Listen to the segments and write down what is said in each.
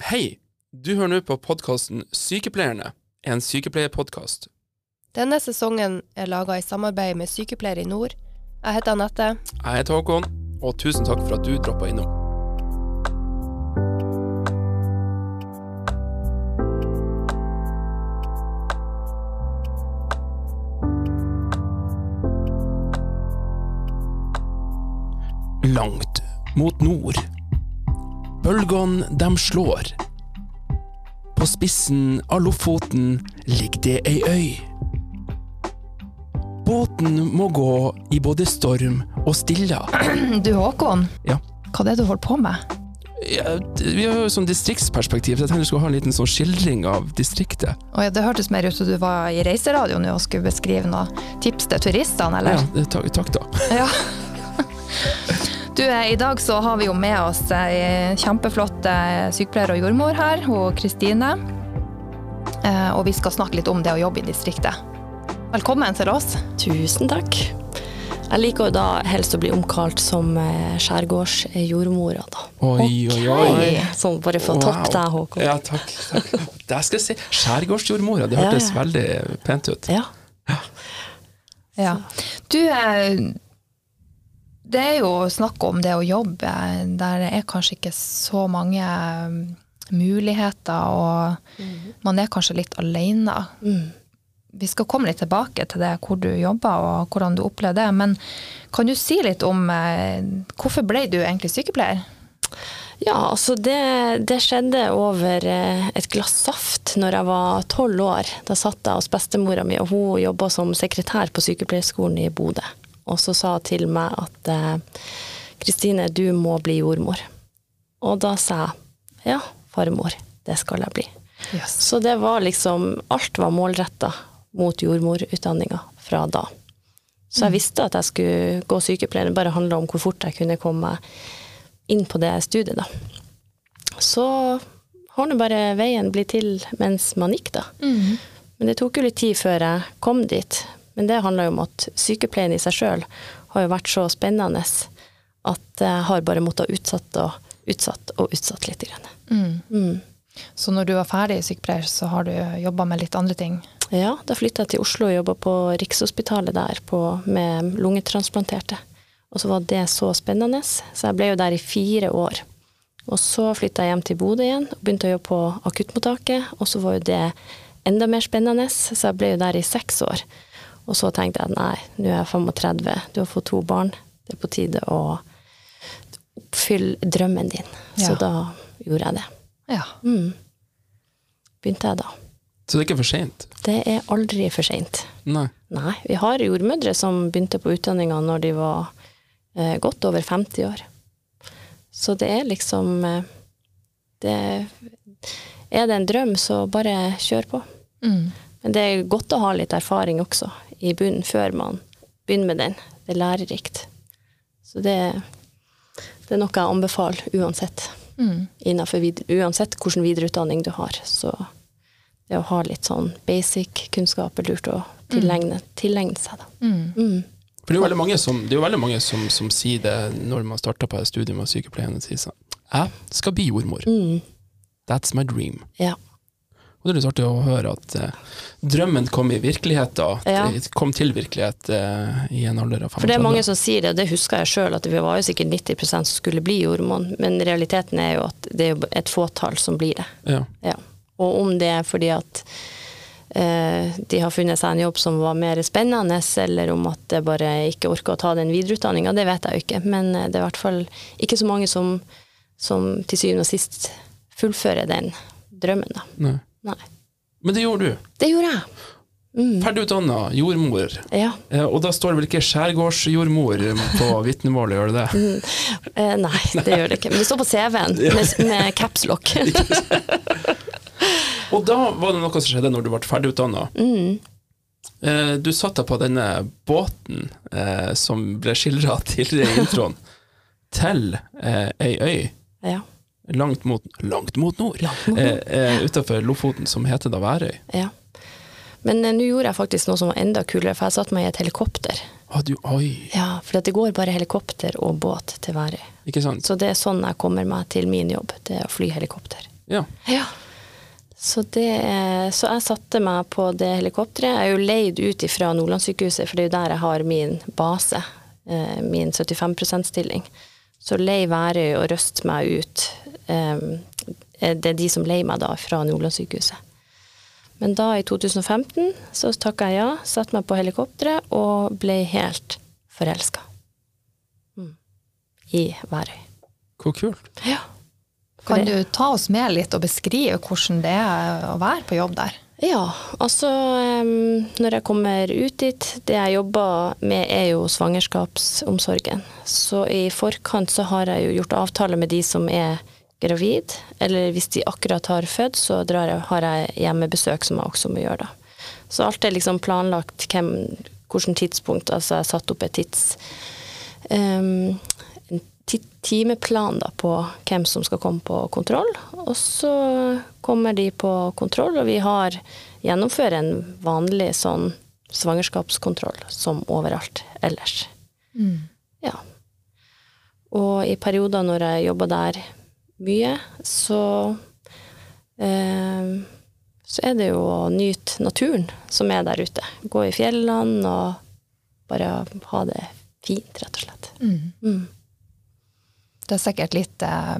Hei! Du hører nå på podkasten Sykepleierne, en sykepleierpodkast. Denne sesongen er laga i samarbeid med Sykepleiere i nord. Jeg heter Anette. Jeg heter Håkon, og tusen takk for at du droppa innom. Langt mot nord. Bølgene dem slår. På spissen av Lofoten ligger det ei øy. Båten må gå i både storm og stilla. Du Håkon, Ja. hva er det du holder på med? Ja, d- vi har jo sånn distriktsperspektiv, så jeg tenkte jeg skulle ha en liten sånn skildring av distriktet. Å ja, det hørtes mer ut som du var i reiseradio nå og skulle beskrive noe tips til turistene, eller? Ja, det- takk, takk da. Ja. Du, eh, I dag så har vi jo med oss ei kjempeflott eh, sykepleier og jordmor her, hun Kristine. Eh, Og vi skal snakke litt om det å jobbe i distriktet. Velkommen til oss. Tusen takk. Jeg liker jo da helst å bli omkalt som skjærgårdsjordmora, da. Oi, oi, oi. Sånn bare for å toppe deg, Håkon. Ja, takk. takk. Det skal jeg si. Skjærgårdsjordmora, det hørtes ja. veldig pent ut. Ja. Ja. Du, eh, det er jo snakk om det å jobbe der er kanskje ikke så mange eh, muligheter, og man er kanskje litt alene. Mm. Vi skal komme litt tilbake til det, hvor du jobber og hvordan du opplever det. Men kan du si litt om eh, hvorfor ble du egentlig sykepleier? Ja, altså det, det skjedde over eh, et glass saft når jeg var tolv år. Da satt jeg hos bestemora mi, og hun jobba som sekretær på sykepleierskolen i Bodø. Og så sa hun til meg at eh, Kristine, du må bli jordmor. Og da sa jeg ja, farmor, det skal jeg bli. Så det var liksom Alt var målretta mot jordmorutdanninga fra da. Så jeg visste at jeg skulle gå sykepleier, det bare handla om hvor fort jeg kunne komme inn på det studiet, da. Så har nå bare veien blitt til mens man gikk, da. Men det tok jo litt tid før jeg kom dit. Men det handler jo om at sykepleien i seg sjøl har jo vært så spennende at jeg har bare måttet utsatt og utsatt og utsatt litt. Grann. Mm. Så når du var ferdig sykepleier, så har du jobba med litt andre ting? Ja, da flytta jeg til Oslo og jobba på Rikshospitalet der på, med lungetransplanterte. Og så var det så spennende, så jeg ble jo der i fire år. Og så flytta jeg hjem til Bodø igjen og begynte å jobbe på akuttmottaket. Og så var jo det enda mer spennende, så jeg ble jo der i seks år. Og så tenkte jeg nei, nå er jeg 35, du har fått to barn, det er på tide å oppfylle drømmen din. Så Ja. da gjorde jeg det. Ja. Mm. Begynte jeg da. Så det er ikke for seint? Det er aldri for seint. Nei. Nei, vi har jordmødre som begynte på utdanninga når de var eh, godt over 50 år. Så det er liksom eh, det, Er det en drøm, så bare kjør på. Mm. Men det er godt å ha litt erfaring også i bunnen før man begynner med den. Det er lærerikt. Så det, det er noe jeg anbefaler uansett. Mm. Innenfor uansett hvilken videreutdanning du har. Så det å ha litt sånn basic kunnskap er lurt å tilegne, tilegne seg, da. Mm. Mm. For det er jo veldig mange som, det er jo veldig mange som, som sier det når man starter på et studium av sykepleierne. sier sånn, Jeg skal bli jordmor. Mm. That's my dream. Ja. Og det er litt artig å høre at eh, drømmen kom i virkelighet da. Ja. Kom til virkelighet eh, i en alder av 35. For det er mange som sier det, og det husker jeg sjøl, at vi var jo sikkert 90 som skulle bli jordmann, men realiteten er jo at det er et fåtall som blir det. Ja. Ja. Og om det er fordi at eh, de har funnet seg en jobb som var mer spennende, eller om at de bare ikke orker å ta den videreutdanninga, det vet jeg jo ikke. Men eh, det er i hvert fall ikke så mange som, som til syvende og sist fullfører den drømmen, da. Nei. Nei. Men det gjorde du. Det gjorde jeg. Mm. Ferdigutdanna jordmor. Ja. Eh, og da står det vel ikke skjærgårdsjordmor på vitnemålet, gjør det det? Eh, nei, det gjør det ikke. Men det står på CV-en med, med capslock. Og da var det noe som skjedde når du ble ferdigutdanna. mm. Eh, du satt deg på denne båten eh, som ble skildra tidligere i introen, til eh, ei øy Ja. Langt mot, langt mot nord, Langt mot eh, eh, utafor Lofoten, som heter da Værøy. ja. Men eh, nå gjorde jeg faktisk noe som var enda kulere, for jeg satte meg i et helikopter. Ah, du, oi, Ja, For det går bare helikopter og båt til Værøy. ikke sant? Så det er sånn jeg kommer meg til min jobb, det er å fly helikopter. Ja. Ja. Så, det, så jeg satte meg på det helikopteret. Jeg er jo leid ut fra Nordlandssykehuset, for det er jo der jeg har min base, eh, min 75 %-stilling. Så lei Værøy og Røst meg ut. Eh, Det er de som leier meg da fra Nordlandssykehuset. Men da, i 2015, så takka jeg ja, satte meg på helikopteret og ble helt forelska. Mm. I Værøy. Hvor kult. Ja. Kan du ta oss med litt og beskrive hvordan det er å være på jobb der? Ja, altså em, når jeg kommer ut dit, det jeg jobber med er jo svangerskapsomsorgen. Så i forkant så har jeg jo gjort avtale med de som er gravid, eller hvis de akkurat har født, så drar jeg, har jeg hjemmebesøk som jeg også må gjøre da. Så alt er liksom planlagt hvem, hvilket tidspunkt, altså jeg har satt opp et tids... Um, en timeplan da på hvem som skal komme på kontroll, og så kommer de på kontroll, og vi har gjennomfører en vanlig sånn svangerskapskontroll som overalt ellers. Ja. Og i perioder når jeg jobber der mye, så eh, så er det jo å nyte naturen som er der ute. Gå i fjellene og bare ha det fint, rett og slett. Mm. Det er sikkert litt eh,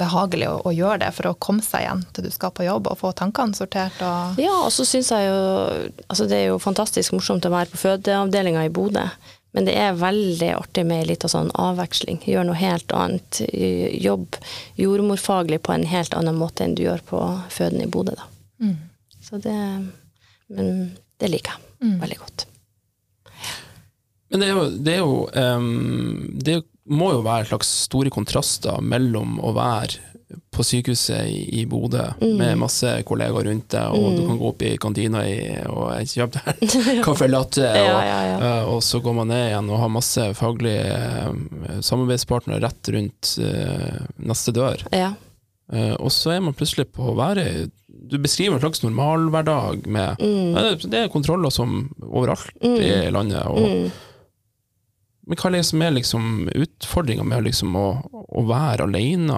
behagelig å, å gjøre det for å komme seg igjen til du skal på jobb og få tankene sortert. Og Ja, og så syns jeg jo Altså, det er jo fantastisk morsomt å være på fødeavdelinga i Bodø. Men det er veldig artig med ei lita sånn avveksling. Gjør noe helt annet. Jobb jordmorfaglig på en helt annen måte enn du gjør på føden i Bodø, da. Så det Men det liker jeg veldig godt. Men det er jo, det, er jo um, det må jo være slags store kontraster mellom å være på sykehuset i, Bodø Bodø med masse kollegaer rundt deg, og du kan gå opp i kantina i, og kjøpe deg caffè latte, og, Ja, ja, ja. eh, og så går man ned igjen og har masse faglige eh, samarbeidspartnere rett rundt eh, neste dør. Og så er man plutselig på Værøy. Du beskriver en slags normalhverdag med mm. det- Det er kontroller som overalt i landet. Og, Men hva er det som er liksom utfordringa med liksom å, å være alene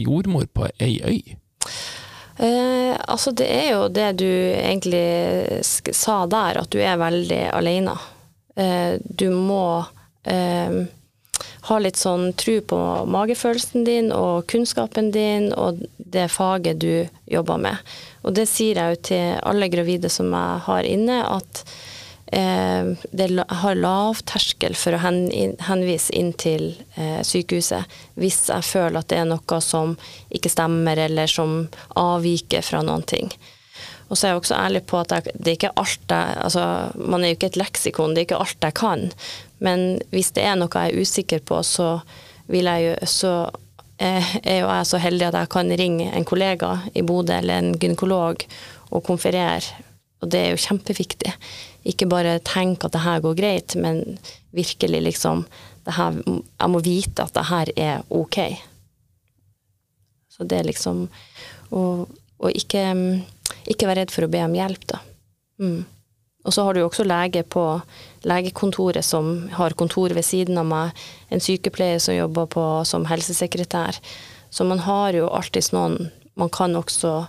jordmor på ei øy? Eh, altså, det er jo det du egentlig sa der, at du er veldig alene. Eh, du må eh, ha litt sånn tru på magefølelsen din og kunnskapen din og det faget du jobber med. Og det sier jeg jo til alle gravide som jeg har inne, at det har lav terskel for å henvise inn til eh, sykehuset hvis jeg føler at det er noe som ikke stemmer, eller som avviker fra noen ting. Og så er jeg også ærlig på at jeg, det er ikke alt jeg altså, Man er jo ikke et leksikon, det er ikke alt jeg kan. Men hvis det er noe jeg er usikker på, så vil jeg så eh, er jo jeg så heldig at jeg kan ringe en kollega i Bodø eller en gynekolog og konferere. Og det er jo kjempeviktig. Ikke bare tenk at det her går greit, men virkelig liksom her, Jeg må vite at det her er ok. Så det er liksom Og, og ikke, ikke være redd for å be om hjelp, da. Mm. Og så har du jo også lege på legekontoret som har kontor ved siden av meg, en sykepleier som jobber på som helsesekretær. Så man har jo alltids noen man kan også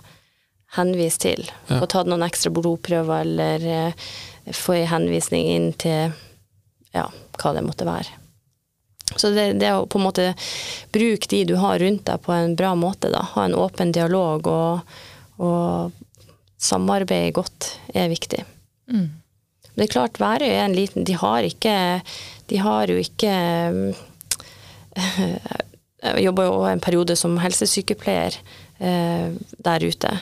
henvise til. Ja. Få tatt noen ekstra blodprøver, eller eh, få en henvisning inn til ja, hva det måtte være. Så det, det å på en måte bruke de du har rundt deg på en bra måte, da. Ha en åpen dialog og, og samarbeide godt er viktig. Det er klart, Værøy er en liten De har ikke De har jo ikke Jeg jobba jo en periode som helsesykepleier eh, der ute.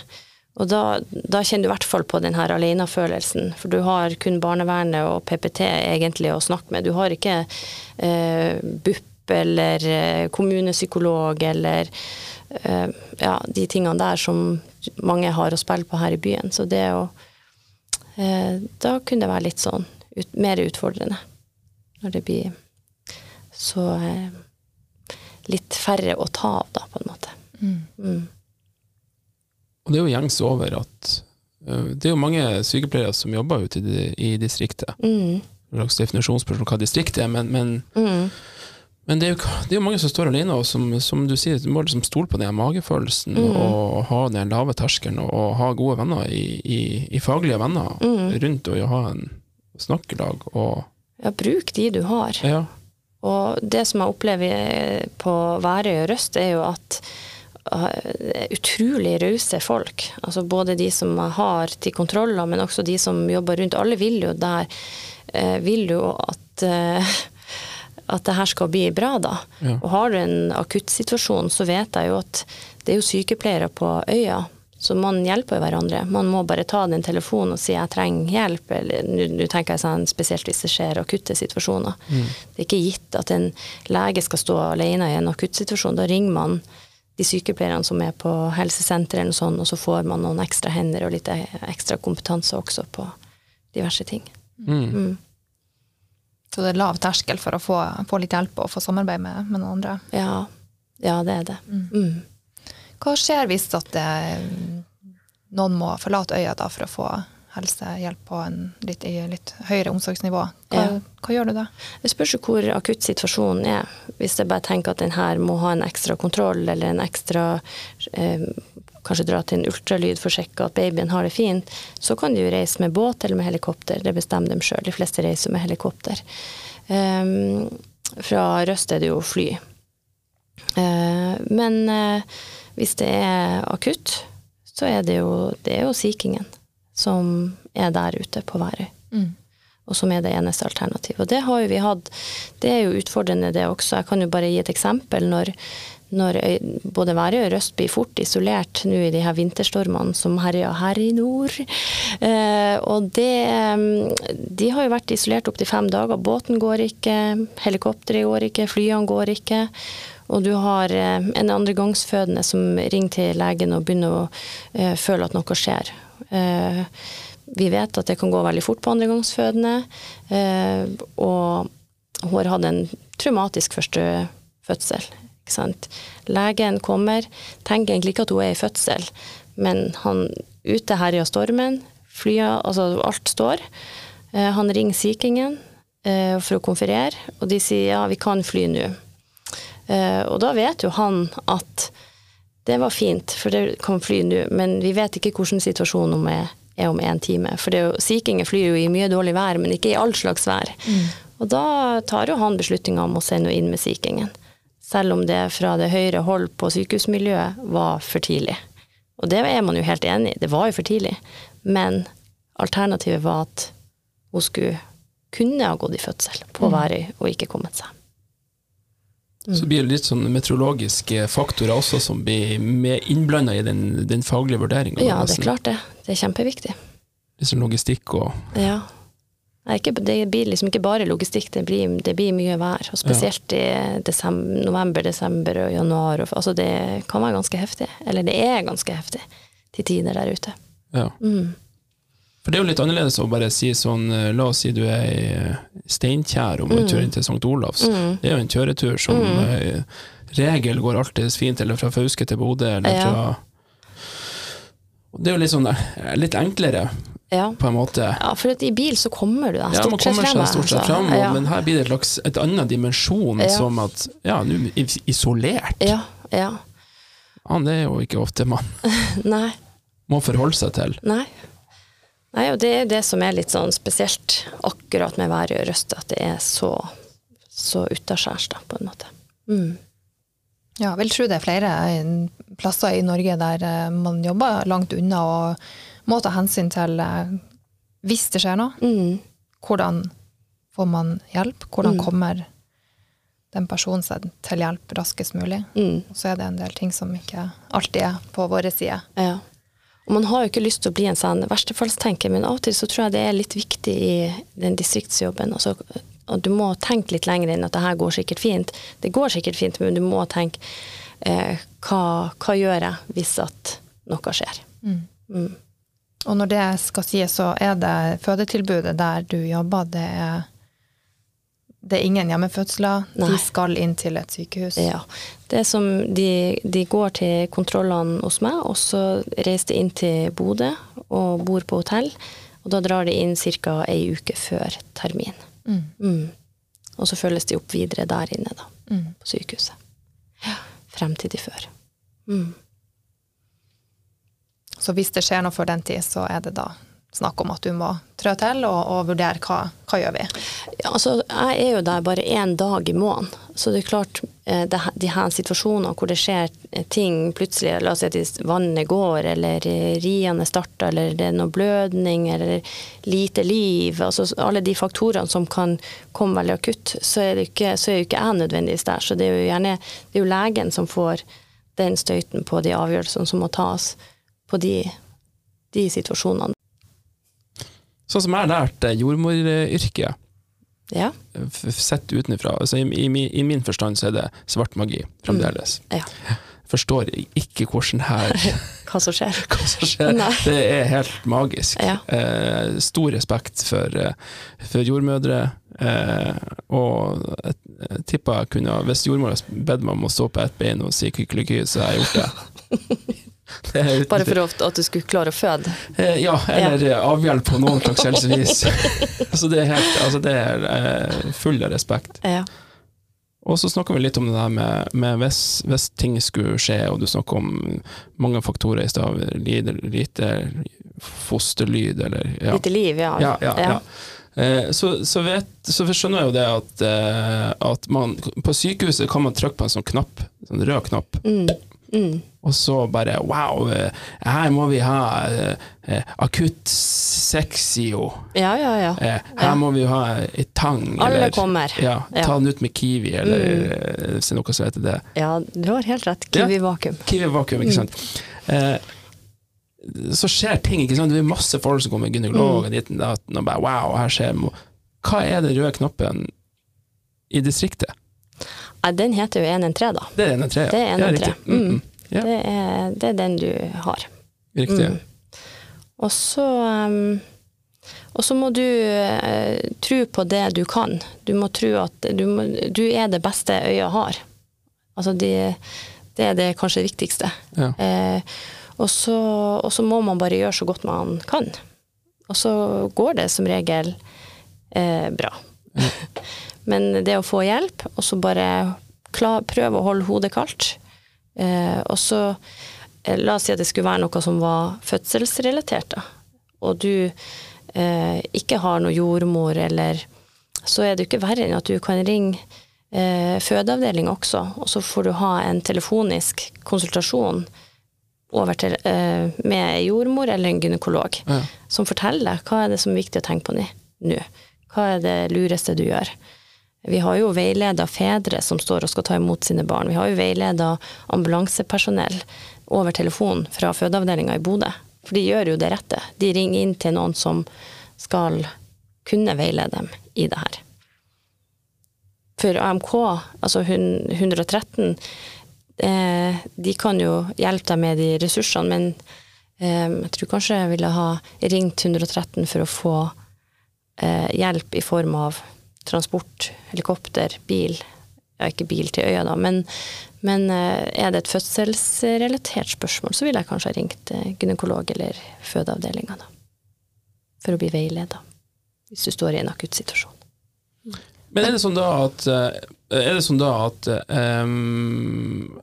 Og da, da kjenner du i hvert fall på den her alenefølelsen, for du har kun barnevernet og PPT egentlig å snakke med. Du har ikke eh, BUP eller eh, kommunepsykolog eller eh, ja, de tingene der som mange har å spille på her i byen. Så det å eh, Da kunne det være litt sånn ut, mer utfordrende. Når det blir så eh, litt færre å ta av, da, på en måte. Mm. Og det er jo gjengs over at eh, det er jo mange sykepleiere som jobber ute i, i distriktet. Mm. Slags definisjonsspørsmål hva distrikt er, men, men, Mm. Men det er, jo, det er jo mange som står alene, og som, som du sier, du må liksom stole på den magefølelsen Mm. og ha den lave terskelen og, ha gode venner i, i, i faglige venner Mm. rundt og ha en snakkelag og Ja, bruk de du har. Ja. Og det som jeg opplever på Værøy og Røst, er jo at utrolig rause folk. Altså både de som har til kontroller, men også de som jobber rundt. Alle vil jo der eh, vil jo at eh, at det her skal bli bra, da. Ja. Og har du en akuttsituasjon, så vet jeg jo at det er jo sykepleiere på øya. Så man hjelper hverandre. Man må bare ta den telefonen og si 'jeg trenger hjelp', eller nå tenker jeg sånn spesielt hvis det skjer akutte situasjoner. Det er ikke gitt at en lege skal stå alene i en akuttsituasjon. Da ringer man de sykepleierne som er på helsesenteret eller noe sånt, og så får man noen ekstra hender og litt ekstra kompetanse også på diverse ting. Mm. Så det er lav terskel for å få, få litt hjelp og få samarbeid med, med noen andre. Ja, ja det er det. Mm. Hva skjer hvis at det, noen må forlate øya da for å få helsehjelp på en litt, i litt høyere omsorgsnivå? Hva, Ja. hva gjør du da? Det spørs jo hvor akutt situasjonen er. Hvis jeg bare tenker at den her må ha en ekstra kontroll, eller en ekstra eh, Kanskje dra til en ultralyd for å sjekke at babyen har det fint, så kan de jo reise med båt eller med helikopter. Det bestemmer de sjøl. De fleste reiser med helikopter. Um, fra Røst er det jo fly. Uh, men uh, hvis det er akutt, så er det jo, det er jo Sea Kingen som er der ute på Værøy og som er det eneste alternativet. Og det har jo vi hatt. Det er jo utfordrende det også. Jeg kan jo bare gi et eksempel. Når, når både Værøy og Røst blir fort isolert nå i de her vinterstormene som herjer her i nord. Eh, og det mm, De har jo vært isolert opptil fem dager. Båten går ikke, helikopteret går ikke, flyene går ikke. Og du har eh, en andregangsfødende som ringer til legen og begynner å eh, føle at noe skjer. Eh, vi vet at det kan gå veldig fort på andregangsfødende, eh, og hun har hatt en traumatisk første fødsel. Legen kommer, tenker egentlig ikke at hun er i fødsel, men han ute herjer stormen, flya, altså alt står. Eh, han ringer Sea Kingen for å konferere, og de sier ja, vi kan fly nå. Og da vet jo han at det var fint, for det kan fly nå, men vi vet ikke hvordan situasjonen er, om en time. For det jo, Sea King flyr jo i mye dårlig vær, men ikke i all slags vær. Og da tar jo han beslutninga om å sende inn med Sea Kingen. Selv om det fra det høyre hold på sykehusmiljøet var for tidlig. Og det er man jo helt enig i, det var jo for tidlig. Men alternativet var at hun skulle kunne ha gått i fødsel på Værøy og ikke kommet seg. Så blir det litt sånn meteorologiske faktorer også som blir med innblanda i den, den faglige vurderinga. Ja, det er klart det. Det er kjempeviktig. Litt sånn logistikk og Ja. Det blir liksom ikke bare logistikk, det blir, det blir mye vær. Og spesielt i desember, november, desember og januar. Altså det kan være ganske heftig. Eller det er ganske heftig til tider der ute. Ja. Mm. For det er jo litt annerledes å bare si sånn eh, La oss si du er i eh, Steinkjer og må Mm. kjøre inn til St. Olavs. Det er jo en kjøretur som mm. regel går alltid fint, eller fra Fauske til Bodø, eller Ja. fra Det er jo litt sånn eh, litt enklere, Ja. på en måte. ja, for i bil så kommer du deg Ja, man stort sett kommer frem. seg stort sett frem, og- Ja. men her blir det et, slags, et annet dimensjon, Ja. som at ja, nå er isolert. Ja, ja. Ja, det er jo ikke ofte man Nei. må forholde seg til. Nei. Nei, og det er det som er litt sånn spesielt akkurat med været i Røst, at det er så, så utaskjærs, da, på en måte. Mm. Ja, vil tro det er flere eh, plasser i Norge der eh, man jobber langt unna og må ta hensyn til eh, hvis det skjer noe. Mm. Hvordan får man hjelp? Hvordan kommer den personen seg til hjelp raskest mulig? Mm. Og så er det en del ting som ikke alltid er på vår side. Ja. Og man har jo ikke lyst til å bli en sånn verstefallstenker, men av og til så tror jeg det er litt viktig i den distriktsjobben. Altså, og du må tenke litt lenger enn at det her går sikkert fint. Det går sikkert fint, men du må tenke eh, hva, hva gjør jeg hvis at noe skjer? Mm. Og når det skal sies, så er det fødetilbudet der du jobber, det er, det er ingen hjemmefødsler. Nei. De skal inn til et sykehus. Ja. Det som de, de går til kontrollene hos meg, og så reiser de inn til Bodø og bor på hotell. Og da drar de inn ca. ei uke før termin. Mm. Mm. Og så følges de opp videre der inne, da. Mm. på sykehuset. Ja, frem til de før. Mm. Så hvis det skjer noe før den tid, så er det da snakk om at du må trø til og, og vurdere hva, hva gjør vi. Ja, altså, jeg er jo der bare én dag i måneden. Så det er klart, eh, det, de her situasjonene hvor det skjer ting plutselig, la oss si at vannet går, eller eh, riene starter, eller det er noe blødning, eller lite liv, altså alle de faktorene som kan komme veldig akutt, så er, det ikke, så er jo ikke jeg nødvendigvis der. Så det er jo gjerne det er jo legen som får den støyten på de avgjørelsene som må tas på de, de situasjonene. Sånn som jeg har lært eh, jordmoryrket, Ja. sett utenfra, altså i, i, i min forstand så er det svart magi fremdeles. ja. Forstår ikke hvordan her Hva som skjer. hva som skjer. Det er helt magisk. Ja. Eh, stor respekt for, eh, for jordmødre. Eh, og jeg, jeg tipper jeg kunne Hvis jordmora bedt meg om å stå på ett bein og si kykeliky, så har jeg gjort det. Bare for at du skulle klare å føde. Eh, Ja, eller ja. avhjelp på noen slags helsevis. så det er, helt, altså det er eh, full av respekt. Ja. Og så snakka vi litt om det der med, med hvis, hvis ting skulle skje, og du snakker om mange faktorer i stad, lite, fosterlyd, eller ja. Lite liv, ja. Ja, ja, ja. Eh, Så, så, vet, så skjønner jeg jo det at, eh, at man På sykehuset kan man trykke på en sånn knapp, sånn rød knapp, Mm. Mm. og så bare wow, eh, her må vi ha eh, eh, akutt sexio. Ja, ja, ja. Eh, her må vi ha ei tang. Alle eller- kommer. Ja, ta den ut med kiwi, eller mm. er noe som heter det. Ja, du har helt rett. Kiwi vakuum. Kiwi vakuum, ikke sant. Eh, så skjer ting, ikke sant. Det er masse folk som kommer, gynekolog og ditten datten, og bare wow, her skjer Hva er den røde knappen i distriktet? Den heter jo 113, da. Det er NN3, ja. Det er Ja, NN3. Mm, mm. Ja, Det, er, det er den du har. riktig. Mm. Og så um, og så må du uh, tro på det du kan. Du må tro at du, må, du er det beste øya har. Altså de, det er det kanskje viktigste. Ja. Uh, og, så, og så må man bare gjøre så godt man kan. Og så går det som regel uh, bra. Men det å få hjelp, og så bare prøve å holde hodet kaldt. Eh, og så eh, La oss si at det skulle være noe som var fødselsrelatert, da. Og du eh, ikke har noe jordmor, eller Så er det jo ikke verre enn at du kan ringe eh, fødeavdeling også, og så får du ha en telefonisk konsultasjon over til, eh, med jordmor eller en gynekolog, Ja. som forteller deg hva er det som er viktig å tenke på nå. Hva er det lureste du gjør? Vi har jo veileda fedre som står og skal ta imot sine barn. Vi har jo veileda ambulansepersonell over telefon fra fødeavdelinga i Bodø. For de gjør jo det rette. De ringer inn til noen som skal kunne veilede dem i det her. For AMK, altså 113, eh, de kan jo hjelpe deg med de ressursene, men eh, jeg tror kanskje jeg ville ha ringt 113 for å få eh, hjelp i form av transport, helikopter, bil. Ja, ikke bil til øya, da, men, men eh, er det et fødselsrelatert spørsmål, så ville jeg kanskje ha ringt eh, gynekolog eller fødeavdelinga, da. For å bli veileda, hvis du står i en akutt situasjon. Men er det sånn da at eh, det sånn da at um,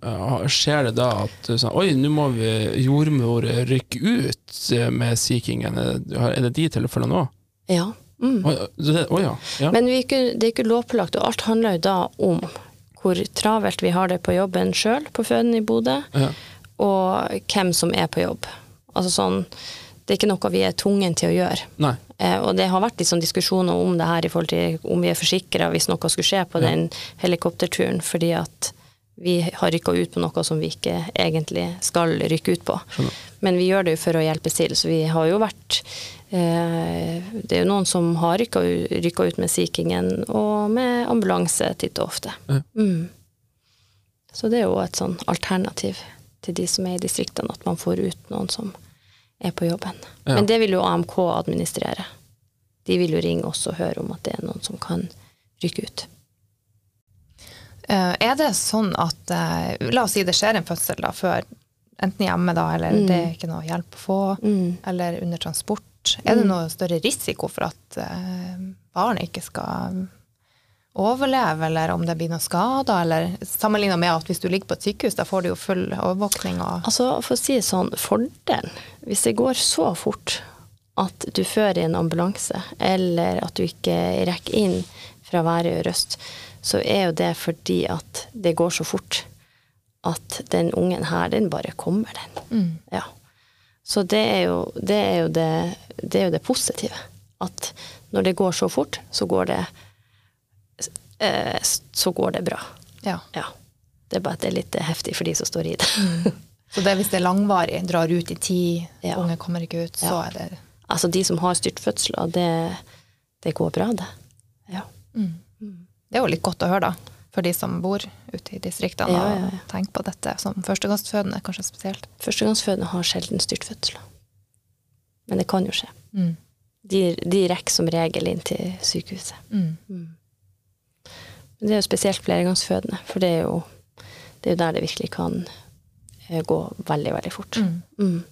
Skjer det da at sånn, Oi, nå må vi jordmor rykke ut med Sea det, er det de tilfellene òg? Ja. Mm. Oh, det- oh ja. ja. Men vi det er ikke lovpålagt, og alt handler jo da om hvor travelt vi har det på jobben sjøl på føden i Bodø, ja. og hvem som er på jobb. Altså sånn, det er ikke noe vi er tvungen til å gjøre. Eh, og det har vært sånn diskusjoner om det her i forhold til om vi er forsikra hvis noe skulle skje på den helikopterturen, fordi at vi har rykka ut på noe som vi ikke egentlig skal rykke ut på. Skjønner. Men vi gjør det jo for å hjelpe til, så vi har jo vært Det er jo noen som har rykka, ut med Sea Kingen og med ambulanse titt og ofte. Ja. Mm. Så det er jo et sånn alternativ til de som er i distriktene, at man får ut noen som er på jobben. Ja. Men det vil jo AMK administrere. De vil jo ringe oss og høre om at det er noen som kan rykke ut. Eh, Er det sånn at eh, La oss si det skjer en fødsel da, før, enten hjemme, da, eller Mm. det er ikke noe hjelp å få, Mm. eller under transport. Er det Mm. noe større risiko for at eh, barnet ikke skal overleve, eller om det blir noen skader, eller sammenligna med at hvis du ligger på et sykehus, da får du jo full overvåkning og Altså, for å si det sånn, fordelen, hvis det går så fort at du fører en ambulanse, eller at du ikke rekker inn fra Værøy og Røst, så er jo det fordi at det går så fort at den ungen her, den bare kommer, den. Ja. Så det er jo det, er jo det, det, er jo det positive. At når det går så fort, så går det eh, så går det bra. ja. Ja. Det er bare at det er litt heftig for de som står i det. Så det, hvis det er langvarig, drar ut i tid, Ja. unge kommer ikke ut, så Ja. er det Altså de som har styrtfødsler, det, det går bra, det. Ja. Det er jo litt godt å høre, da. For de som bor ute i distriktene Ja, ja, ja. og tenker på dette som førstegangsfødende, kanskje spesielt. Førstegangsfødende har sjelden styrtfødsler. Men det kan jo skje. Mm. De, de rekker som regel inn til sykehuset. Mm. Men det er jo spesielt flergangsfødende, for det er jo, det er jo der det virkelig kan eh, gå veldig, veldig fort. Mm. Mm.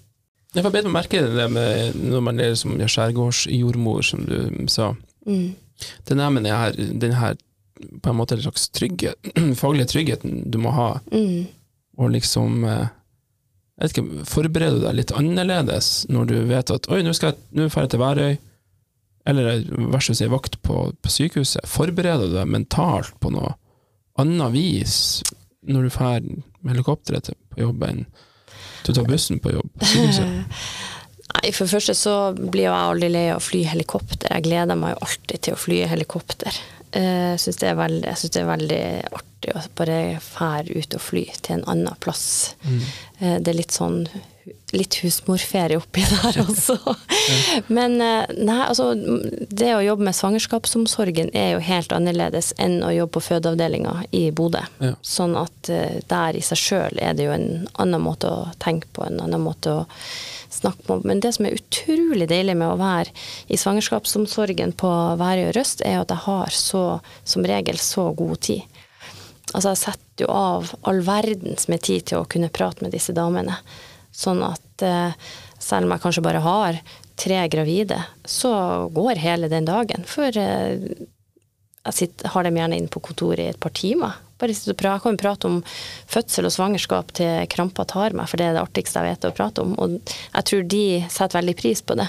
Jeg får bedre å merke det med når man er som skjærgårdsjordmor, som du sa. Mm. Er den her, den her på en måte en slags trygghet, faglige tryggheten du må ha, Mm. og liksom eh, jeg vet ikke, Forbereder du deg litt annerledes når du vet at oi, nå skal jeg nå drar jeg til Værøy, eller versus ei vakt på, på sykehuset. Forbereder du deg mentalt på noe annet vis når du drar med helikopteret på jobb enn du tar bussen på jobb på sykehuset? Nei, for det første så blir jo jeg aldri lei av å fly helikopter. Jeg gleder meg jo alltid til å fly helikopter. Jeg syns det, er veldig- jeg synes det er veldig artig å bare fære ut og fly til en annen plass. Eh, Det er litt sånn litt husmorferie oppi der også. Men eh, nei, altså det å jobbe med svangerskapsomsorgen er jo helt annerledes enn å jobbe på fødeavdelinga i Bodø. Ja. Sånn at der i seg sjøl er det jo en annen måte å tenke på, en annen måte å snakke om. Men det som er utrolig deilig med å være i svangerskapsomsorgen på Værøy og Røst, er at jeg har så, som regel så god tid. Altså jeg setter jo av all verdens med tid til å kunne prate med disse damene. Sånn at eh, selv om jeg kanskje bare har tre gravide, så går hele den dagen. For eh, jeg sitter, har dem gjerne inne på kontoret i et par timer. Bare sitte og prate. Jeg kan prate om fødsel og svangerskap til krampa tar meg, for det er det artigste jeg vet å prate om. Og jeg tror de setter veldig pris på det.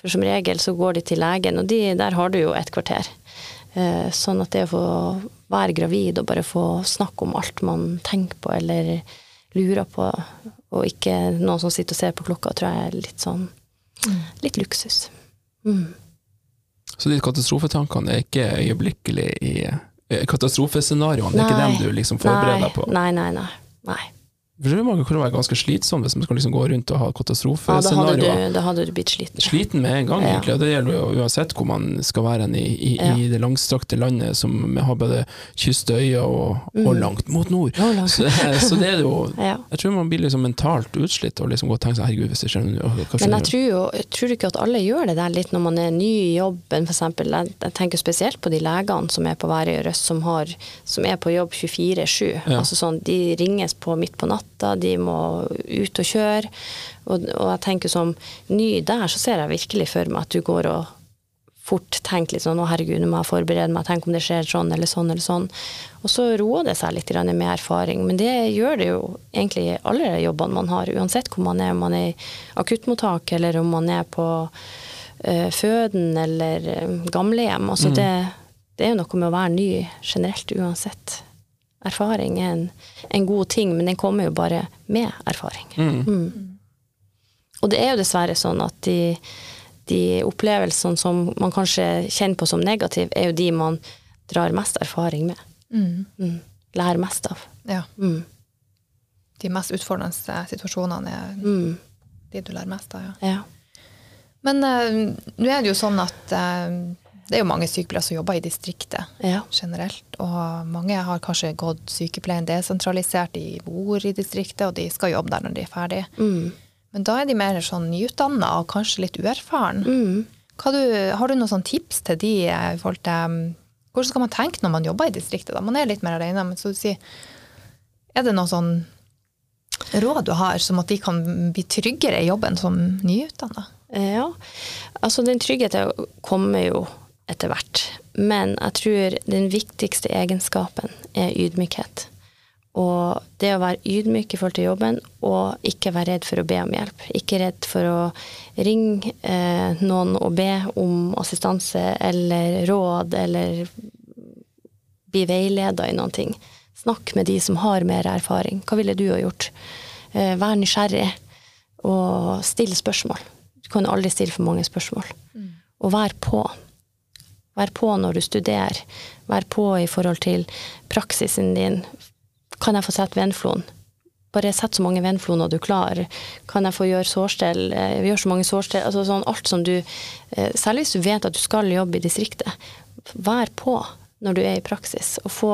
For som regel så går de til legen, og de, der har du jo et kvarter. Eh, Sånn at det å få være gravid og bare få snakke om alt man tenker på eller lurer på, og ikke noen som sitter og ser på klokka, tror jeg er litt sånn litt luksus. Mm. Så de katastrofetankene er ikke øyeblikkelig i Katastrofescenarioene, det er ikke dem du liksom forbereder deg på? Nei, nei, nei. nei. Det må kunne være ganske slitsomt hvis man skal liksom gå rundt og ha Ja, da, da hadde du blitt sliten. Sliten med en gang, Ja. egentlig, og det gjelder jo uansett hvor man skal være i, i, Ja. i det langstrakte landet som har både kyst og, og langt mot nord. Og langt. Så, så det er jo Ja. Jeg tror man blir liksom mentalt utslitt og liksom går og tenker sånn herregud, hvis jeg skjønner hva Men jeg tror jo tror du ikke at alle gjør det der litt når man er ny i jobben, f.eks. Jeg, jeg tenker spesielt på de legene som er på Værøy og Røst, som, har, som er på jobb 24-7. Ja. Altså sånn, de ringes på midt på natta, de må ut og kjøre. Og, og jeg tenker som ny der, så ser jeg virkelig for meg at du går og fort tenker litt sånn å herregud, nå må jeg forberede meg, tenk om det skjer sånn eller sånn eller sånn. Og så roer det seg litt med erfaring. Men det gjør det jo egentlig i alle jobbene man har, uansett hvor man er, om man er i akuttmottak eller om man er på uh, føden eller eh, gamlehjem. Altså det, det er jo noe med å være ny generelt uansett. Erfaring er en, en god ting, men den kommer jo bare med erfaring. Mm. Og det er jo dessverre sånn at de, de opplevelsene som man kanskje kjenner på som negativ, er jo de man drar mest erfaring med. Mm. Mm. Lærer mest av. Ja. Mm. De mest utfordrende situasjonene er Mm. de du lærer mest av, ja. Ja. Men uh, nå er det jo sånn at eh, det er jo mange sykepleiere som jobber i distriktet ja. generelt, og mange har kanskje gått sykepleien desentralisert, de bor i distriktet, og de skal jobbe der når de er ferdige. Mm. Men da er de mer sånn nyutdanna og kanskje litt uerfaren. Mm. Du, har du noen sånn tips til de eh, i forhold til um, Hvordan skal man tenke når man jobber i distriktet? da? Man er litt mer alene, men så du sier Er det noe sånn råd du har, som at de kan bli tryggere i jobben som nyutdanna? Ja, altså den tryggheten kommer jo etter hvert. men jeg tror den viktigste egenskapen er ydmykhet. Og det å være ydmyk i forhold til jobben, og ikke være redd for å be om hjelp. Ikke redd for å ringe eh, noen og be om assistanse eller råd, eller bli veileda i noen ting. Snakk med de som har mer erfaring. Hva ville du ha gjort? Eh, vær nysgjerrig, og still spørsmål. Du kan aldri stille for mange spørsmål. Og vær på. Vær på når du studerer. Vær på i forhold til praksisen din. Kan jeg få sette vennflon? Bare sett så mange vennfloner du klarer. Kan jeg få gjøre sårstell? Eh, Gjør så mange sårstell. Altså sånn alt som du eh, Særlig hvis du vet at du skal jobbe i distriktet. Vær på når du er i praksis, og få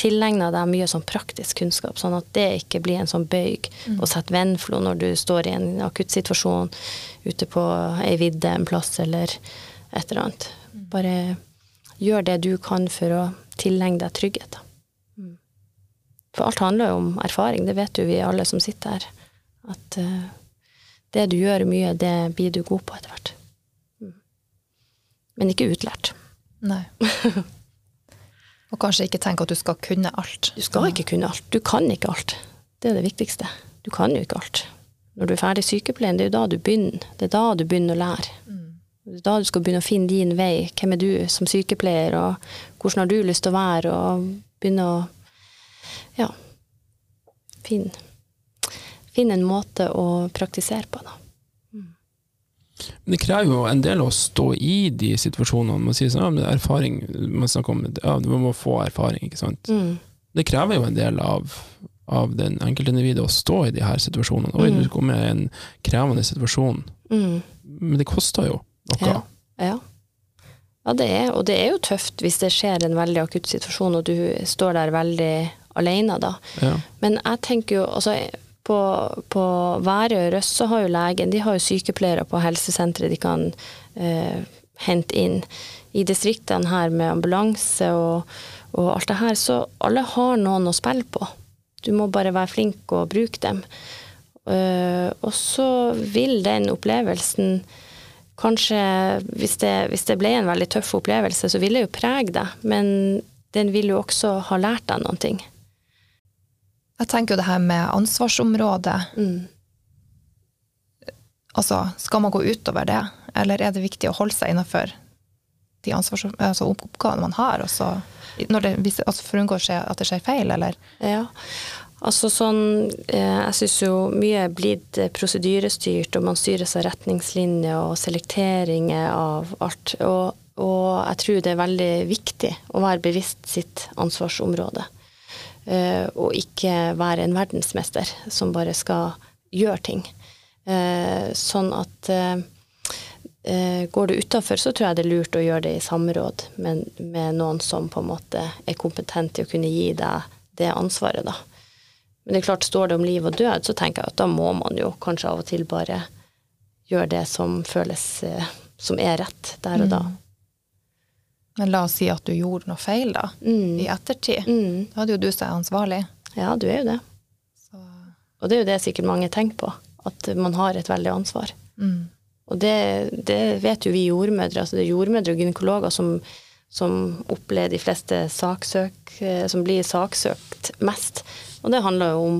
tilegna deg mye sånn praktisk kunnskap, sånn at det ikke blir en sånn bøyg å sette vennflo når du står i en akuttsituasjon ute på ei vidde en plass eller et eller annet. Bare gjør det du kan for å tilegne deg trygghet. For alt handler jo om erfaring, det vet jo vi alle som sitter her. At eh, det du gjør mye, det blir du god på etter hvert. Mm. Men ikke utlært. Nei. Og kanskje ikke tenke at du skal kunne alt. Du skal ikke kunne alt. Du kan ikke alt. Det er det viktigste. Du kan jo ikke alt. Når du er ferdig i sykepleien, det er jo da du begynner. Det er da du begynner å lære. Da du skal begynne å finne din vei. Hvem er du som sykepleier, og hvordan har du lyst til å være, og begynne å ja, finne, finne en måte å praktisere på, da. Men det krever jo en del å stå i de situasjonene. Man sier sånn, ja, erfaring, man snakker om ja, man må få erfaring, ikke sant. Mm. Det krever jo en del av, av den enkeltindividet å stå i de her situasjonene. Oi, Mm. du kommer i en krevende situasjon. Mm. Men det koster jo noe. Ja. ja. Ja, det er, og det er jo tøft hvis det skjer en veldig akutt situasjon, og du står der veldig alene da. Ja. Men jeg tenker jo, altså på, på Værøy og Røst så har jo legen, de har jo sykepleiere på helsesenteret de kan eh, hente inn. I distriktene her med ambulanse og, og alt det her, så alle har noen å spille på. Du må bare være flink og bruke dem. Uh, og så vil den opplevelsen Kanskje hvis det, hvis det ble en veldig tøff opplevelse, så vil det jo prege deg, men den vil jo også ha lært deg noen ting. Jeg tenker jo det her med ansvarsområdet. Mm. Altså, skal man gå utover det, eller er det viktig å holde seg innenfor de altså oppgavene man har, også, det, altså for å unngå at det skjer feil, eller? Ja, altså sånn eh, Jeg syns jo mye er blitt eh, prosedyrestyrt, og man styres av retningslinjer og selekteringer av alt. Og, og jeg tror det er veldig viktig å være bevisst sitt ansvarsområde. Eh, og ikke være en verdensmester som bare skal gjøre ting. Sånn at går det utafor, så tror jeg det er lurt å gjøre det i samråd med, med noen som på en måte er kompetent til å kunne gi deg det ansvaret, da. Men det er klart, står det om liv og død, så tenker jeg at da må man jo kanskje av og til bare gjøre det som føles eh, som er rett der og da. Men la oss si at du gjorde noe feil da, Mm. i ettertid. Mm. Da hadde jo du seg ansvarlig. Ja, du er jo det. Så, Og det er jo det sikkert mange tenker på, at man har et veldig ansvar. mm. Og det, det vet jo vi jordmødre. altså Det er jordmødre og gynekologer som, som opplever de fleste saksøk, eh, som blir saksøkt mest. Og det handler jo om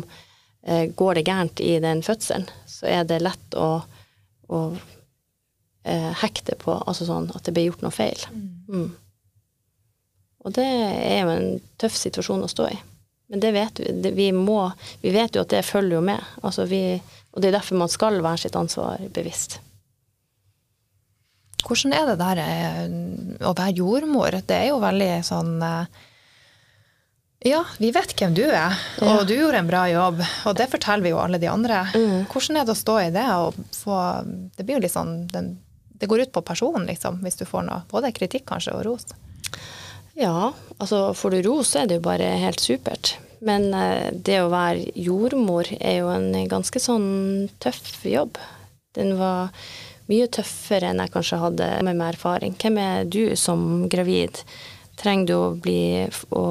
eh, går det gærent i den fødselen, så er det lett å, å eh, hekte på altså sånn at det blir gjort noe feil. Mm. Og det er jo en tøff situasjon å stå i. Men det vet vi. Det, vi, må, vi vet jo at det følger jo med. Altså vi, og det er derfor man skal være sitt ansvar bevisst. Hvordan er det der eh, å være jordmor? Det er jo veldig sånn eh, Ja, vi vet hvem du er, og du gjorde en bra jobb, og det forteller vi jo alle de andre. Hvordan er det å stå i det og få Det blir jo litt sånn den, Det går ut på personen, liksom, hvis du får noe. Både kritikk, kanskje, og ros. Ja, altså får du ros, så er det jo bare helt supert. Men eh, det å være jordmor er jo en ganske sånn tøff jobb. Den var mye tøffere enn jeg kanskje hadde med meg erfaring. Hvem er du som gravid? Trenger du å bli å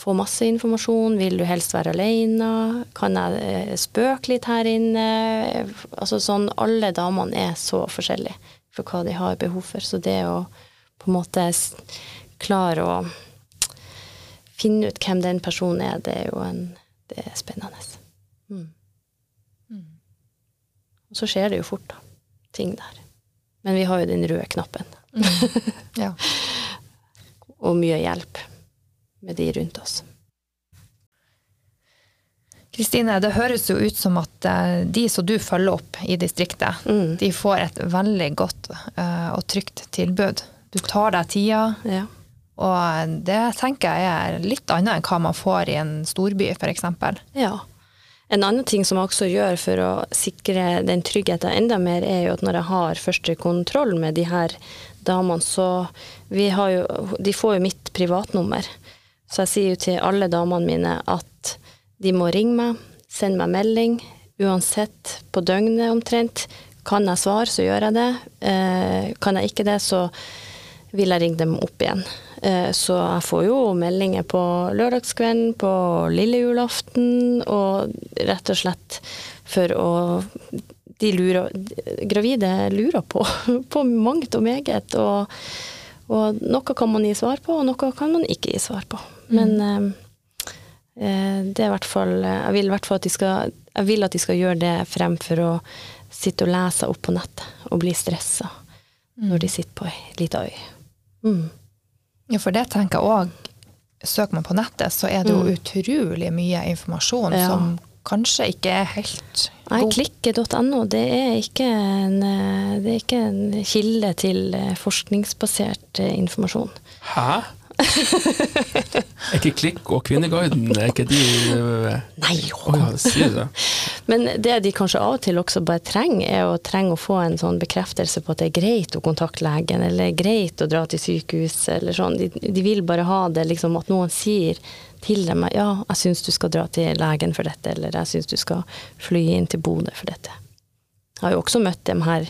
få masse informasjon? Vil du helst være alene? Kan jeg eh, spøke litt her inne? Altså sånn, alle damene er så forskjellige for hva de har behov for. Så det å på en måte klare å finne ut hvem den personen er, det er jo en, det er spennende. Mm. Og så skjer det jo fort, da. Ting der. Men vi har jo den røde knappen. Ja. Og mye hjelp med de rundt oss. Kristine, det høres jo ut som at eh, de som du følger opp i distriktet, Mm. de får et veldig godt eh, og trygt tilbud. Du tar deg tida, Ja. og det tenker jeg er litt annet enn hva man får i en storby, f.eks. Ja. En annen ting som jeg også gjør for å sikre den tryggheten enda mer, er jo at når jeg har første kontroll med de her damene, så vi har jo, De får jo mitt privatnummer. Så jeg sier jo til alle damene mine at de må ringe meg, sende meg melding, uansett på døgnet omtrent. Kan jeg svare, så gjør jeg det. Eh, kan jeg ikke det, så vil jeg ringe dem opp igjen. Eh, Så jeg får jo meldinger på lørdagskvelden, på lille julaften, og rett og slett for å De lurer Gravide lurer på, på mangt og meget, og, og noe kan man gi svar på, og noe kan man ikke gi svar på. Men eh, eh, det er i hvert fall Jeg vil i hvert fall at de skal Jeg vil at de skal gjøre det fremfor å sitte og lese opp på nettet og bli stressa når de sitter på ei lita øy. Mm. Ja, for det tenker jeg òg. Søker man på nettet, så er det jo utrolig mye informasjon Mm. Ja. som kanskje ikke er helt Nei, god. klikke.no det eh, det er ikke en kilde til forskningsbasert informasjon. Hæ? Er ikke Klikk og Kvinneguiden er ikke de øh, Nei, Oh, ja, det? Men det de kanskje av og til også bare trenger, er å trenge å få en sånn bekreftelse på at det er greit å kontakte legen, eller greit å dra til sykehus, eller sånn. De, de vil bare ha det liksom at noen sier til dem ja, jeg syns du skal dra til legen for dette, eller jeg syns du skal fly inn til Bodø for dette. Jeg har jo også møtt dem her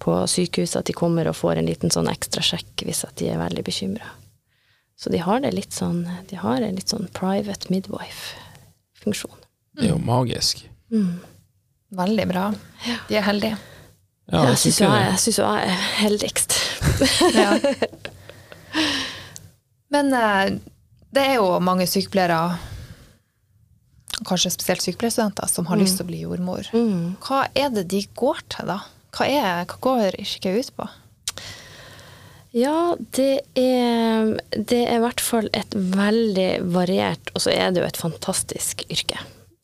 på sykehuset, at de kommer og får en liten sånn ekstra sjekk hvis at de er veldig bekymra. Så de har det litt sånn, de har en litt sånn private midwife-funksjon. Det er jo magisk. Veldig bra. De er heldige. Ja, jeg syns jeg, jeg synes jeg er heldigst. Ja. Men eh, det er jo mange sykepleiere, kanskje spesielt sykepleierstudenter, som har lyst til å bli jordmor. Mm. Hva er det de går til, da? Hva, er, hva går yrket ut på? Ja, det er, det er i hvert fall et veldig variert, og så er det jo et fantastisk yrke.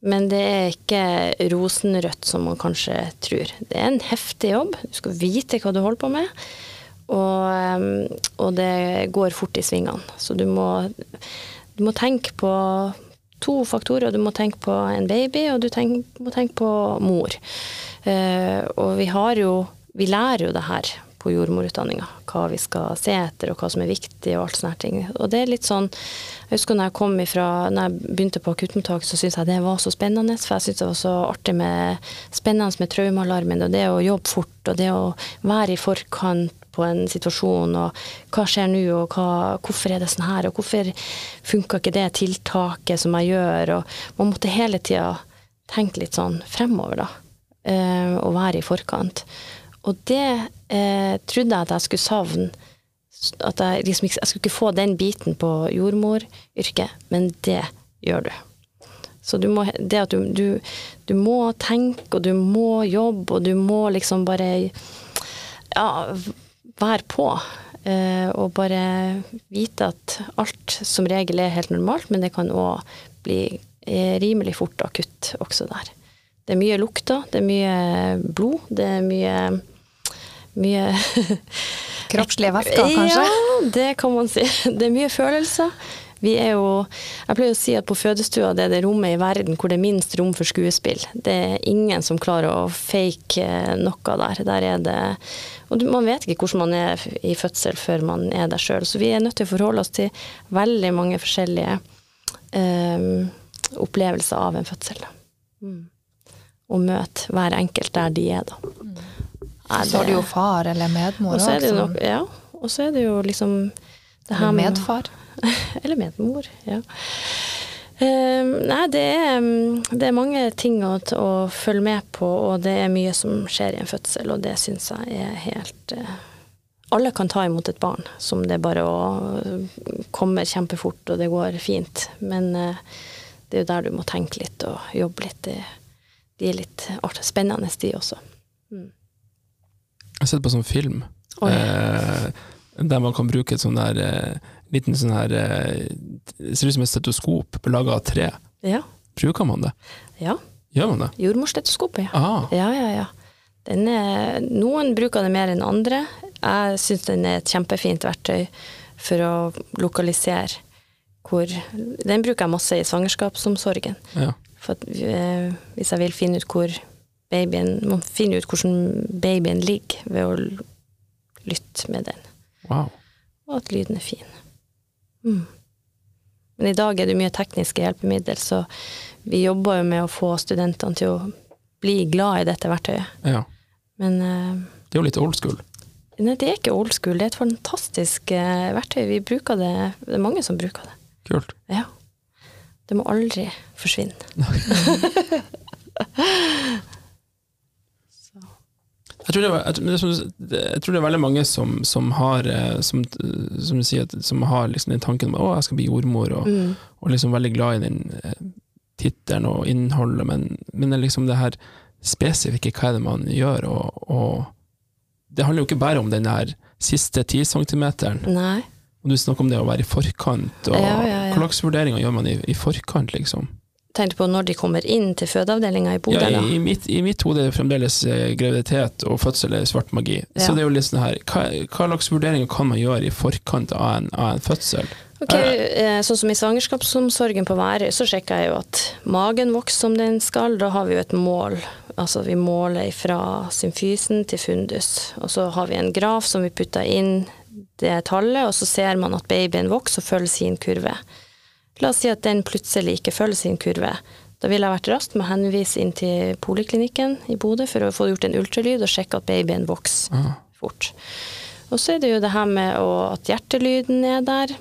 Men det er ikke rosenrødt som man kanskje tror. Det er en heftig jobb. Du skal vite hva du holder på med. Og, um, og det går fort i svingene. Så du må, du må tenke på to faktorer. Du må tenke på en baby, og du tenk, må tenke på mor. Eh, og vi har jo Vi lærer jo det her på jordmorutdanninga. Hva vi skal se etter, og hva som er viktig, og alt sånne ting. Og det er litt sånn Jeg husker når jeg kom ifra Når jeg begynte på akuttmottak, så syntes jeg det var så spennende. For jeg syntes det var så artig med spennende med traumealarmen, og det å jobbe fort, og det å være i forkant på en situasjon, og hva skjer nå, og hva, hvorfor er det sånn her, og hvorfor funka ikke det tiltaket som jeg gjør, og man måtte hele tida tenke litt sånn fremover, da, eh, og være i forkant. Og det eh, trodde jeg at jeg skulle savne, at jeg liksom jeg skulle ikke få den biten på jordmoryrket, men det gjør du. Så du må, det at du, du, du må tenke, og du må jobbe, og du må liksom bare ja, være på. Eh, og bare vite at alt som regel er helt normalt, men det kan òg bli eh, rimelig fort akutt også der. Det er mye lukter, det er mye blod, det er mye mye Kroppslige væsker, kanskje? Ja, det kan man si. Det er mye følelser. Vi er jo Jeg pleier å si at på fødestua det er det rommet i verden hvor det er minst rom for skuespill. Det er ingen som klarer å fake eh, noe der. Der er det Og man vet ikke hvordan man er i fødsel før man er der sjøl, så vi er nødt til å forholde oss til veldig mange forskjellige um, opplevelser av en fødsel. Mm. Og møte hver enkelt der de er, da. Nei, Så har du det- jo far eller medmor det jo nok, ja, og så er det jo liksom det eller med- medfar. Eller medmor, ja. Um, nei, det er, mm, det er mange ting å, å følge med på, og det er mye som skjer i en fødsel, og det syns jeg er helt uh, alle kan ta imot et barn, som det bare å kommer kjempefort, og det går fint. Men uh, det er jo der du må tenke litt og jobbe litt. Det, de er litt art- spennende, de også. Jeg har sett på sånn film Oi. eh, der man kan bruke et sånn der eh, liten sånn her eh, Det ser ut som et stetoskop laga av tre. Ja. Bruker man det? ja. Gjør man det? Jordmorstetoskopet, ja. Ah, Ja, ja, ja. Den er, noen bruker det mer enn andre. Jeg syns den er et kjempefint verktøy for å lokalisere hvor Den bruker jeg masse i svangerskapsomsorgen. ja. For at, eh, hvis jeg vil finne ut hvor babyen Må finne ut hvordan babyen ligger ved å lytte med den, Wow. og at lyden er fin. Mm. Men i dag er det mye tekniske hjelpemiddel, så vi jobber jo med å få studentene til å bli glad i dette verktøyet. Ja. Men uh, Det er jo litt old school. nei, det er ikke old school, det er et fantastisk uh, verktøy. Vi bruker det, det er mange som bruker det. Kult. Ja. Det må aldri forsvinne. Jeg tror, var, jeg, det jeg tror det er veldig mange som, som har eh, som, som sier, at- som har liksom den tanken om å, jeg skal bli jordmor, og, Mm. og liksom veldig glad i den eh, tittelen og innholdet, men, men det liksom det her spesifikke, hva er det man gjør, og, og det handler jo ikke bare om den her siste ti centimeteren, Nei. og du snakker om det å være i forkant, og Ja, ja, ja. hva slags vurderinger gjør man i, i forkant, liksom? Tenkte på når de kommer inn til fødeavdelinga i Bodø. Ja, i, i, mitt, I mitt hode er det fremdeles eh, graviditet og fødsel er svart magi. Så det er jo litt sånn her, hva, hva slags vurderinger kan man gjøre i forkant av en, av en fødsel? Ok, eh, Sånn som i svangerskapsomsorgen på Værøy, så sjekker jeg jo at magen vokser som den skal. Da har vi jo et mål. Altså vi måler fra symfysen til fundus. Og så har vi en graf som vi putter inn det tallet, og så ser man at babyen vokser og følger sin kurve. La oss si at den plutselig ikke følger sin kurve. Da ville jeg vært rask med å henvise inn til poliklinikken i Bodø for å få gjort en ultralyd og sjekke at babyen vokser Ah, fort. Og så er det jo det her med at hjertelyden er der.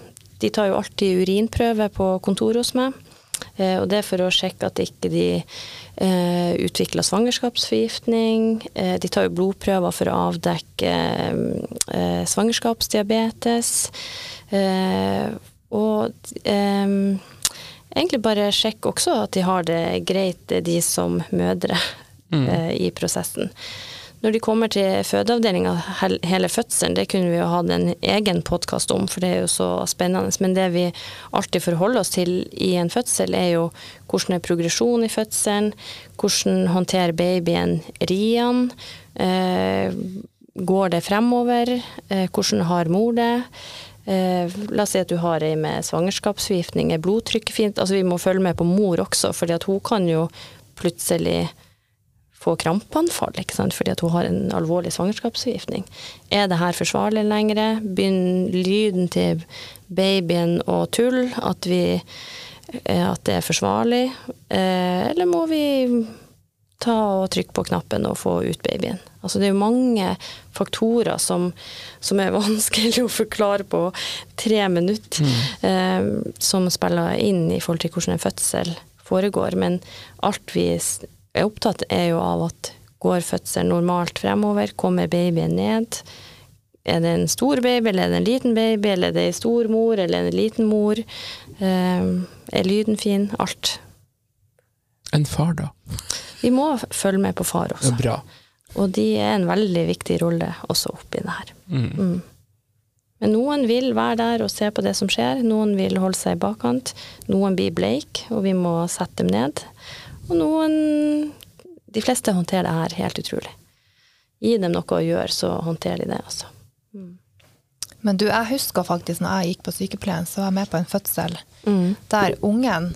De tar jo alltid urinprøve på kontoret hos meg. Eh, og det er for å sjekke at ikke de eh, utvikler svangerskapsforgiftning. Eh, de tar jo blodprøver for å avdekke eh, svangerskapsdiabetes. Eh, og um, egentlig bare sjekke også at de har det greit, de som mødre, eh, i prosessen. Når de kommer til fødeavdelinga, hele fødselen, det kunne vi jo hatt en egen podkast om, for det er jo så spennende. Men det vi alltid forholder oss til i en fødsel, er jo hvordan er progresjonen i fødselen, hvordan håndterer babyen riene, eh, går det fremover, eh, hvordan har mor det? Eh, la oss si at du har ei med svangerskapsforgiftning, er blodtrykket fint? Altså vi må følge med på mor også, fordi at hun kan jo plutselig få krampeanfall, ikke sant? fordi at hun har en alvorlig svangerskapsforgiftning. Er det her forsvarlig lenger? Begynner lyden til babyen å tulle? At, eh, at det er forsvarlig? Eh, Eller må vi ta og trykke på knappen og få ut babyen? Altså det er jo mange faktorer som, som er vanskelig å forklare på tre minutter, eh, som spiller inn i forhold til hvordan en fødsel foregår. Men alt vi er opptatt er jo av at går fødselen normalt fremover, kommer babyen ned? Er det en stor baby, eller er det en liten baby, eller er det en stor mor, eller en liten mor? Eh, er lyden fin? Alt. En far, da. Vi må følge med på far også. er bra. Og de er en veldig viktig rolle også oppi det her. Mm. Mm. Men noen vil være der og se på det som skjer, noen vil holde seg i bakkant, noen blir bleik, og vi må sette dem ned. Og noen De fleste håndterer det her helt utrolig. Gi dem noe å gjøre, så håndterer de det, altså. Men du, jeg husker faktisk når jeg gikk på sykepleien, så var jeg med på en fødsel Mm. der ungen,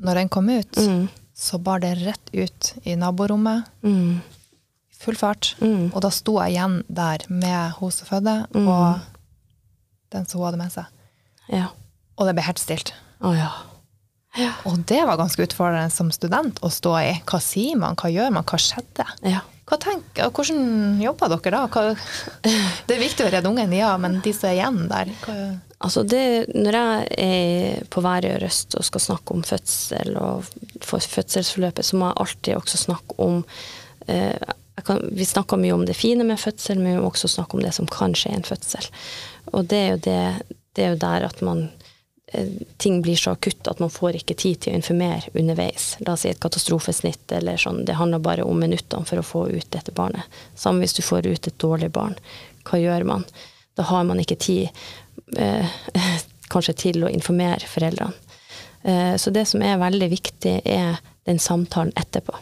når den kom ut, Mm. så bar det rett ut i naborommet, Mm. Full fart. Mm. Og da sto jeg igjen der med hun som fødte, Mm. og den som hun hadde med seg. Ja. Og det ble helt stilt. Oh, ja. Ja. Og det var ganske utfordrende som student å stå i. Hva sier man, hva gjør man, hva skjedde? ja. Hva tenk, hvordan jobber dere da? Hva, det er viktig å redde ungen, ja, men de som er igjen der hva, Altså det, når jeg er på Værøy Røst og skal snakke om fødsel og for fødselsforløpet, så må jeg alltid også snakke om eh, kan, Vi snakker mye om det fine med fødsel, men vi må også snakke om det som kan skje i en fødsel. Og det er jo, det, det er jo der at man eh, ting blir så akutt at man får ikke tid til å informere underveis. La oss si et katastrofesnitt eller sånn. Det handler bare om minuttene for å få ut dette barnet. Samme hvis du får ut et dårlig barn. Hva gjør man? Da har man ikke tid eh, kanskje til å informere foreldrene. Eh, så det som er veldig viktig, er den samtalen etterpå.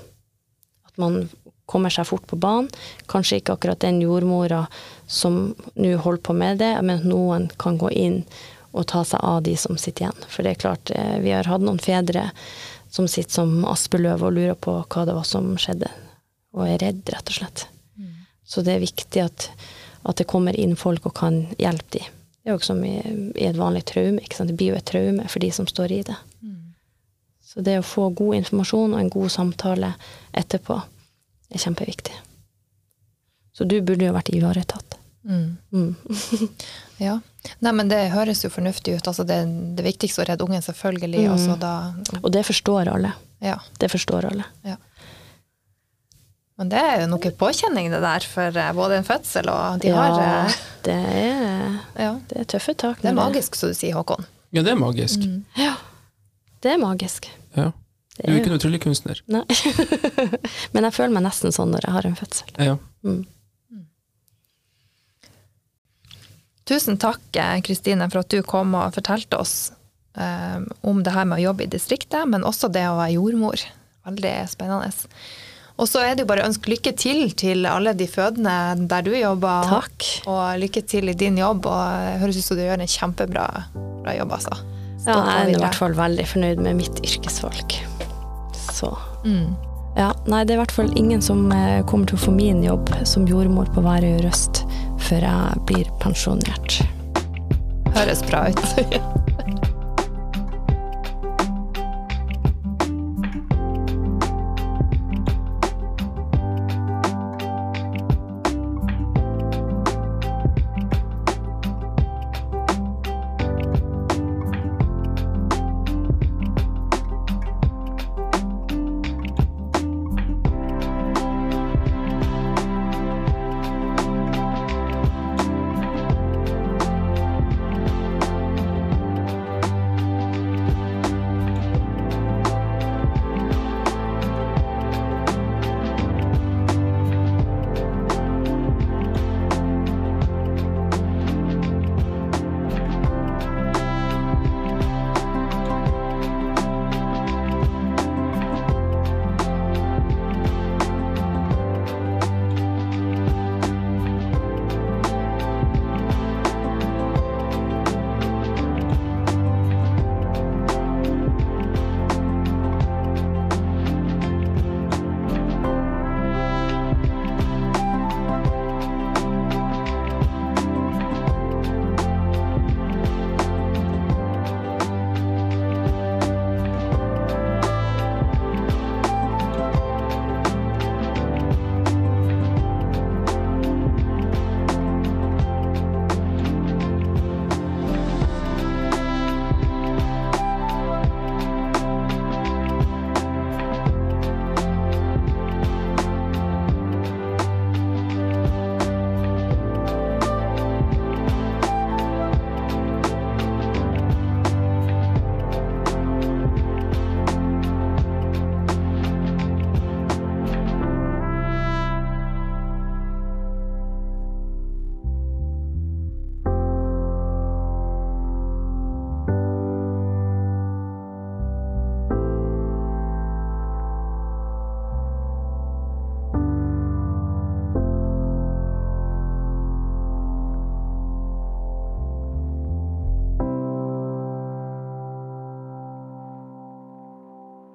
At man kommer seg fort på banen. Kanskje ikke akkurat den jordmora som nå holder på med det, men at noen kan gå inn og ta seg av de som sitter igjen. For det er klart, eh, vi har hatt noen fedre som sitter som aspeløv og lurer på hva det var som skjedde, og er redd, rett og slett. Så det er viktig at, at, det kommer inn folk og kan hjelpe de. Det er jo som i, i et vanlig traume. Det blir jo et traume for de som står i det. Mm. Så det å få god informasjon og en god samtale etterpå er kjempeviktig. Så du burde jo vært ivaretatt. Mm. Mm. ja. Nei, men det høres jo fornuftig ut. Altså det, det viktigste å redde ungen, selvfølgelig. Mm. Altså da, og det forstår alle. Ja. Det forstår alle. Ja. Men det er jo noe påkjenning, det der, for eh, både en fødsel og de ja, har eh, det er, ja. det er tøffe tak. Det er magisk, som du sier, Håkon. Ja, det er magisk. Mm. Ja. Det er magisk. Ja. Du er ikke noen tryllekunstner. Nei. Men jeg føler meg nesten sånn når jeg har en fødsel. Ja. Mm. Tusen takk, eh, Kristine, for at du kom og fortalte oss um, om det her med å jobbe i distriktet, men også det å være jordmor. Veldig spennende. Og så er det jo bare å ønske lykke til til alle de fødende der du jobber. Takk. Og lykke til i din jobb. Og det høres ut som du gjør en kjempebra jobb, altså. ja, jeg er i hvert fall veldig fornøyd med mitt yrkesvalg. Så mm. Ja, nei, det er i hvert fall ingen som eh, kommer til å få min jobb som jordmor på Værøy Røst før jeg blir pensjonert. Høres bra ut.